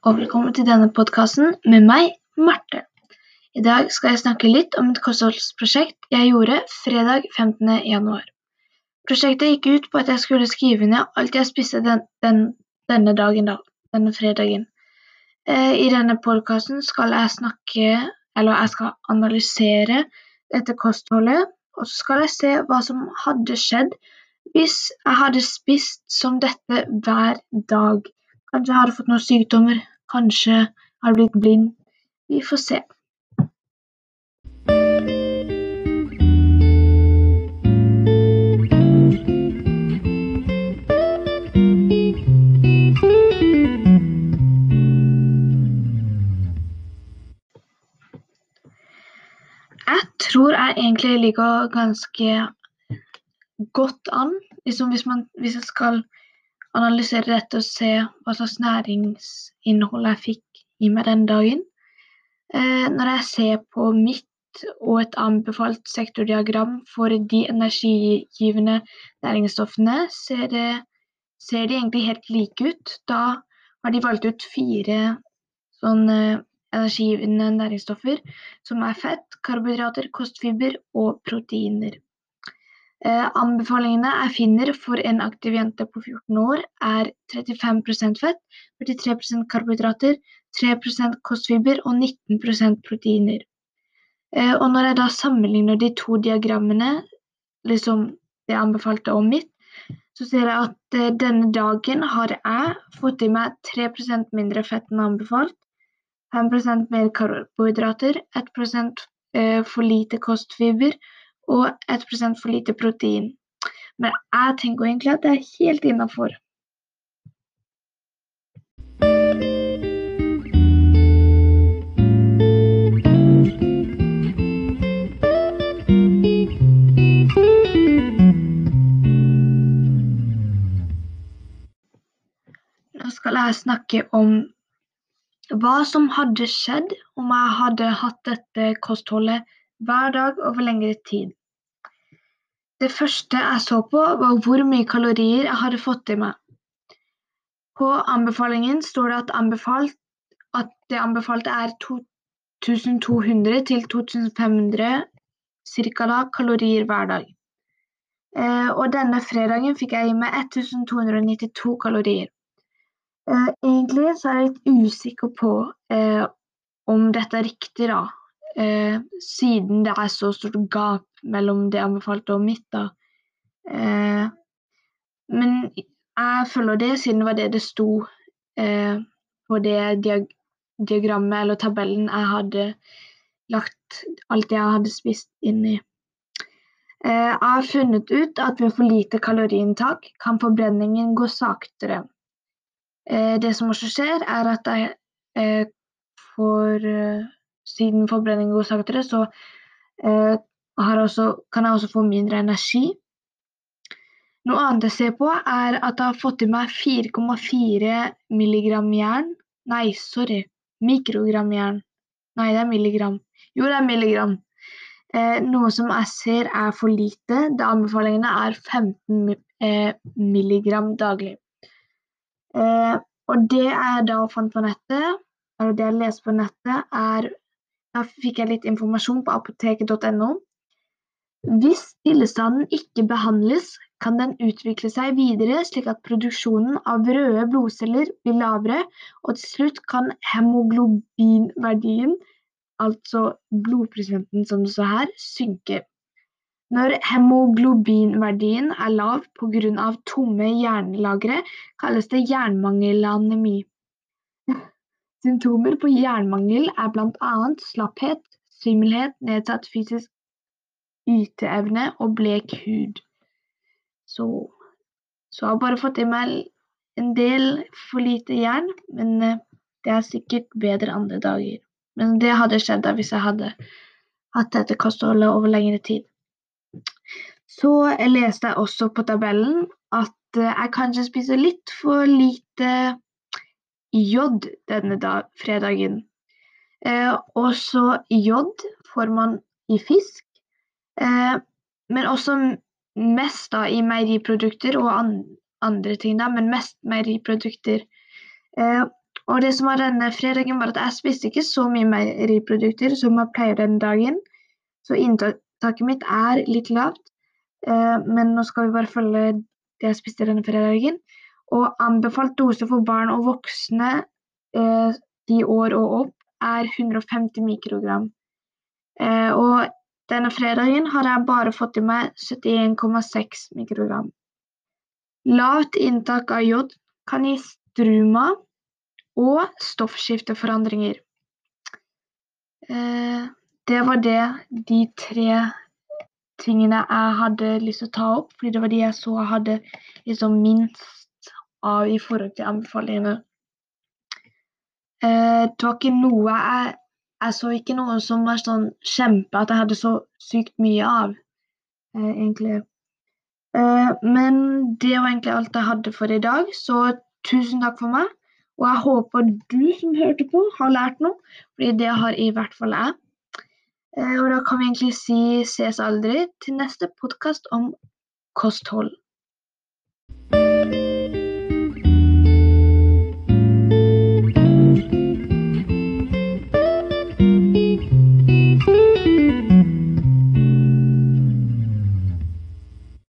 og velkommen til denne podkasten med meg, Marte. I dag skal jeg snakke litt om et kostholdsprosjekt jeg gjorde fredag 15. januar. Prosjektet gikk ut på at jeg skulle skrive ned alt jeg spiste den, den, denne dagen, da, denne fredagen. Eh, I denne podkasten skal jeg snakke, eller jeg skal analysere dette kostholdet, og så skal jeg se hva som hadde skjedd hvis jeg hadde spist som dette hver dag. Kanskje jeg hadde fått noen sykdommer, kanskje hadde blitt blind. Vi får se. Jeg tror jeg egentlig ligger ganske godt an. Liksom hvis, man, hvis jeg skal analysere dette og se hva slags næringsinnhold jeg fikk i meg den dagen. Eh, når jeg ser på mitt og et anbefalt sektordiagram for de energigivende næringsstoffene, ser, det, ser de egentlig helt like ut. Da har de valgt ut fire sånne energigivende næringsstoffer, som er fett, karbohydrater, kostfiber og proteiner. Eh, anbefalingene jeg finner for en aktiv jente på 14 år, er 35% fett, 43% karbohydrater, 3% kostfiber og 19% proteiner. Eh, og når jeg da sammenligner de to diagrammene, liksom det anbefalte og mitt, så ser jeg at eh, denne dagen har jeg fått i meg 3% mindre fett enn anbefalt, 5% mer karbohydrater, 1 eh, for lite kostfiber og 1% for lite protein. Men jeg tenker egentlig at det er helt innafor. Nå skal jeg snakke om hva som hadde skjedd om jeg hadde hatt dette kostholdet hver dag over lengre tid. Det første jeg så på, var hvor mye kalorier jeg hadde fått i meg. På anbefalingen står det at, anbefalt, at det anbefalte er 2200 til 2500 cirka da, kalorier hver dag. Eh, og denne fredagen fikk jeg i meg 1292 kalorier. Eh, egentlig så er jeg litt usikker på eh, om dette er riktig, da. Siden det er så stort gap mellom det anbefalte og mitt, da. Eh, men jeg følger det siden det var det det sto eh, på det diag diagrammet eller tabellen jeg hadde lagt alt jeg hadde spist inn i. Eh, jeg har funnet ut at ved for lite kaloriinntak kan forbrenningen gå saktere. Eh, det som også skjer, er at jeg eh, får Siden forbrenningen går saktere, så også, kan jeg også få mindre energi. Noe annet jeg ser på, er at jeg har fått i meg 4,4 milligram jern. Nei, sorry. Mikrogram jern. Nei, det er milligram. Jo, det er milligram. Eh, noe som jeg ser er for lite, Det anbefalingene er 15 eh, milligram daglig. Eh, og det jeg da fant på nettet, eller det jeg leste på nettet, er Da fikk jeg litt informasjon på apoteket.no. Hvis stillestanden ikke behandles, kan den utvikle seg videre slik at produksjonen av røde blodceller blir lavere, og til slutt kan hemoglobinverdien, altså blodprosenten som det står her, synke. Når hemoglobinverdien er lav pga. tomme jernlagre, kalles det jernmangelanemi. Symptomer på jernmangel er bl.a. slapphet, svimmelhet, nedsatt fysisk yteevne og blek hud. Så, så jeg har bare fått i meg en del for lite jern, men eh, det er sikkert bedre andre dager. Men det hadde skjedd da hvis jeg hadde hatt dette kostholdet over lengre tid. Så jeg leste jeg også på tabellen at eh, jeg kanskje spiser litt for lite jod denne dag, fredagen. Eh, også jod får man i fisk, men også mest da i meieriprodukter og an andre ting, da, men mest meieriprodukter. Eh, Og det som var denne fredagen, var at jeg spiste ikke så mye meieriprodukter som jeg pleier den dagen. Så inntaket mitt er litt lavt. Eh, men nå skal vi bare følge det jeg spiste denne fredagen. Og anbefalt dose for barn og voksne eh, ti år og opp er 150 mikrogram. Eh, og denne fredagen har jeg bare fått i meg 71,6 mikrogram. Lavt inntak av jod kan gi struma og stoffskifteforandringer. Eh, det var det, de tre tingene jeg hadde lyst til å ta opp, fordi det var de jeg så jeg hadde liksom minst av i forhold til anbefalingene. Eh, det var ikke noe jeg jeg så ikke noe som var sånn kjempe at jeg hadde så sykt mye av, eh, egentlig. Eh, men det var egentlig alt jeg hadde for i dag, så tusen takk for meg. Og jeg håper du som hørte på, har lært noe, fordi det har i hvert fall jeg. Eh, og da kan vi egentlig si ses aldri til neste podkast om kosthold.